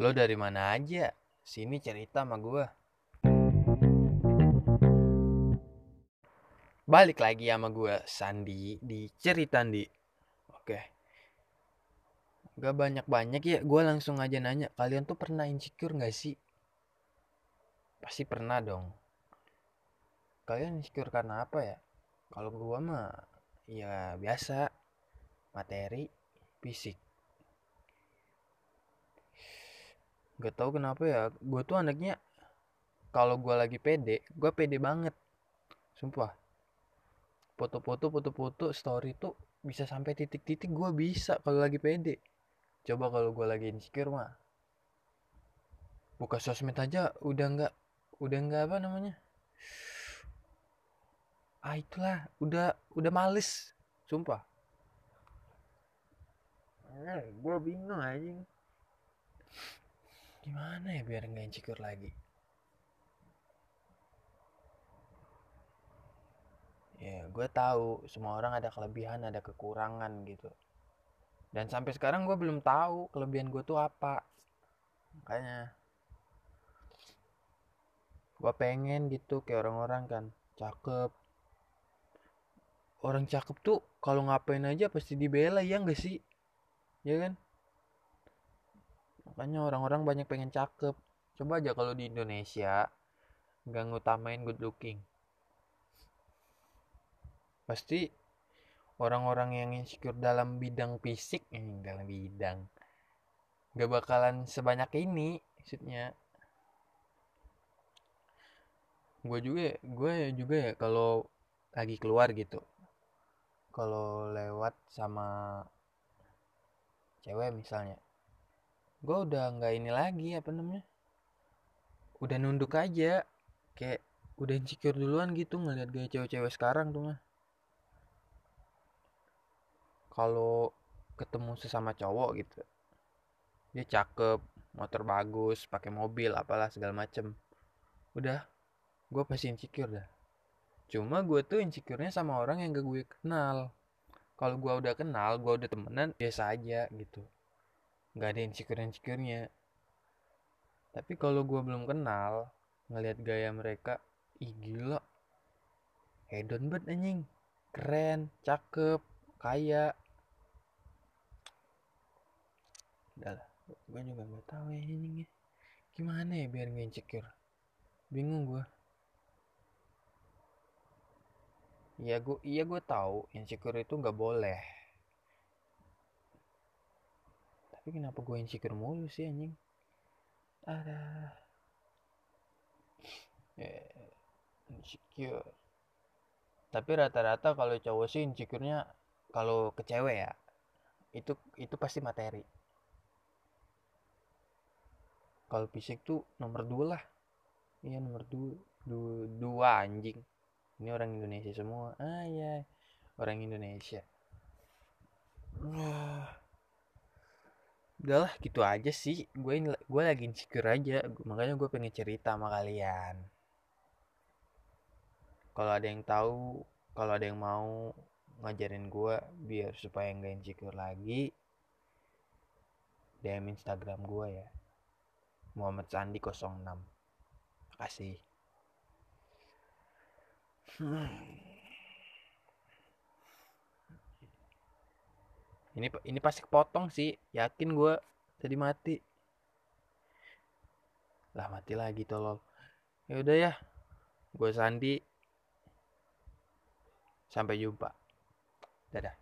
Lo dari mana aja? Sini cerita sama gue. Balik lagi sama gue, Sandi, di cerita Di. Oke. Gak banyak-banyak ya, gue langsung aja nanya. Kalian tuh pernah insecure gak sih? Pasti pernah dong. Kalian insecure karena apa ya? Kalau gue mah, ya biasa. Materi, fisik. Gak tau kenapa ya, gue tuh anaknya kalau gue lagi pede, gue pede banget. Sumpah. Foto-foto, foto-foto, story tuh bisa sampai titik-titik gue bisa kalau lagi pede. Coba kalau gue lagi insecure mah. Buka sosmed aja udah nggak, udah nggak apa namanya. Ah itulah, udah udah males, sumpah. Eh, gue bingung aja gimana ya biar nggak insecure lagi? Ya gue tahu semua orang ada kelebihan ada kekurangan gitu. Dan sampai sekarang gue belum tahu kelebihan gue tuh apa. Makanya gue pengen gitu kayak orang-orang kan. Cakep. Orang cakep tuh kalau ngapain aja pasti dibela ya enggak sih? Ya kan makanya orang-orang banyak pengen cakep. Coba aja kalau di Indonesia nggak ngutamain good looking. Pasti orang-orang yang insecure dalam bidang fisik eh, dalam bidang nggak bakalan sebanyak ini maksudnya. Gue juga gue juga ya kalau lagi keluar gitu kalau lewat sama cewek misalnya gue udah nggak ini lagi apa namanya udah nunduk aja. Kayak udah insecure duluan gitu ngeliat gaya cewek-cewek sekarang tuh mah. Kalau ketemu sesama cowok gitu dia cakep motor bagus pakai mobil apalah segala macem. Udah gue pasti insecure dah. Cuma gue tuh insecure-nya sama orang yang gak gue kenal. Kalau gue udah kenal gue udah temenan biasa aja gitu nggak ada insecure insecurenya tapi kalau gue belum kenal ngelihat gaya mereka ih gila. Hedon banget anjing. Keren cakep kaya. Udah lah gue juga nggak tahu ya gimana ya biar nggak insecure? Bingung gue Iya gue iya gue tahu insecure itu nggak boleh tapi kenapa gue insecure mulu sih anjing? Ada. Yeah, insecure. Tapi rata-rata kalau cowok sih insecure-nya kalau ke cewek ya itu itu pasti materi. Kalau fisik tuh nomor dua lah. Iya nomor dua dua, dua anjing. Ini orang Indonesia semua. Ah ya orang Indonesia udahlah gitu aja sih. Gue gue lagi insecure aja. Makanya gue pengen cerita sama kalian. Kalau ada yang tahu kalau ada yang mau ngajarin gue biar supaya nggak insecure lagi DM Instagram gue ya. Muhammad Sandi 06 kasih hmm. Ini ini pasti kepotong sih. Yakin gue tadi mati. Lah mati lagi tolol. Ya udah ya. Gue Sandi. Sampai jumpa. Dadah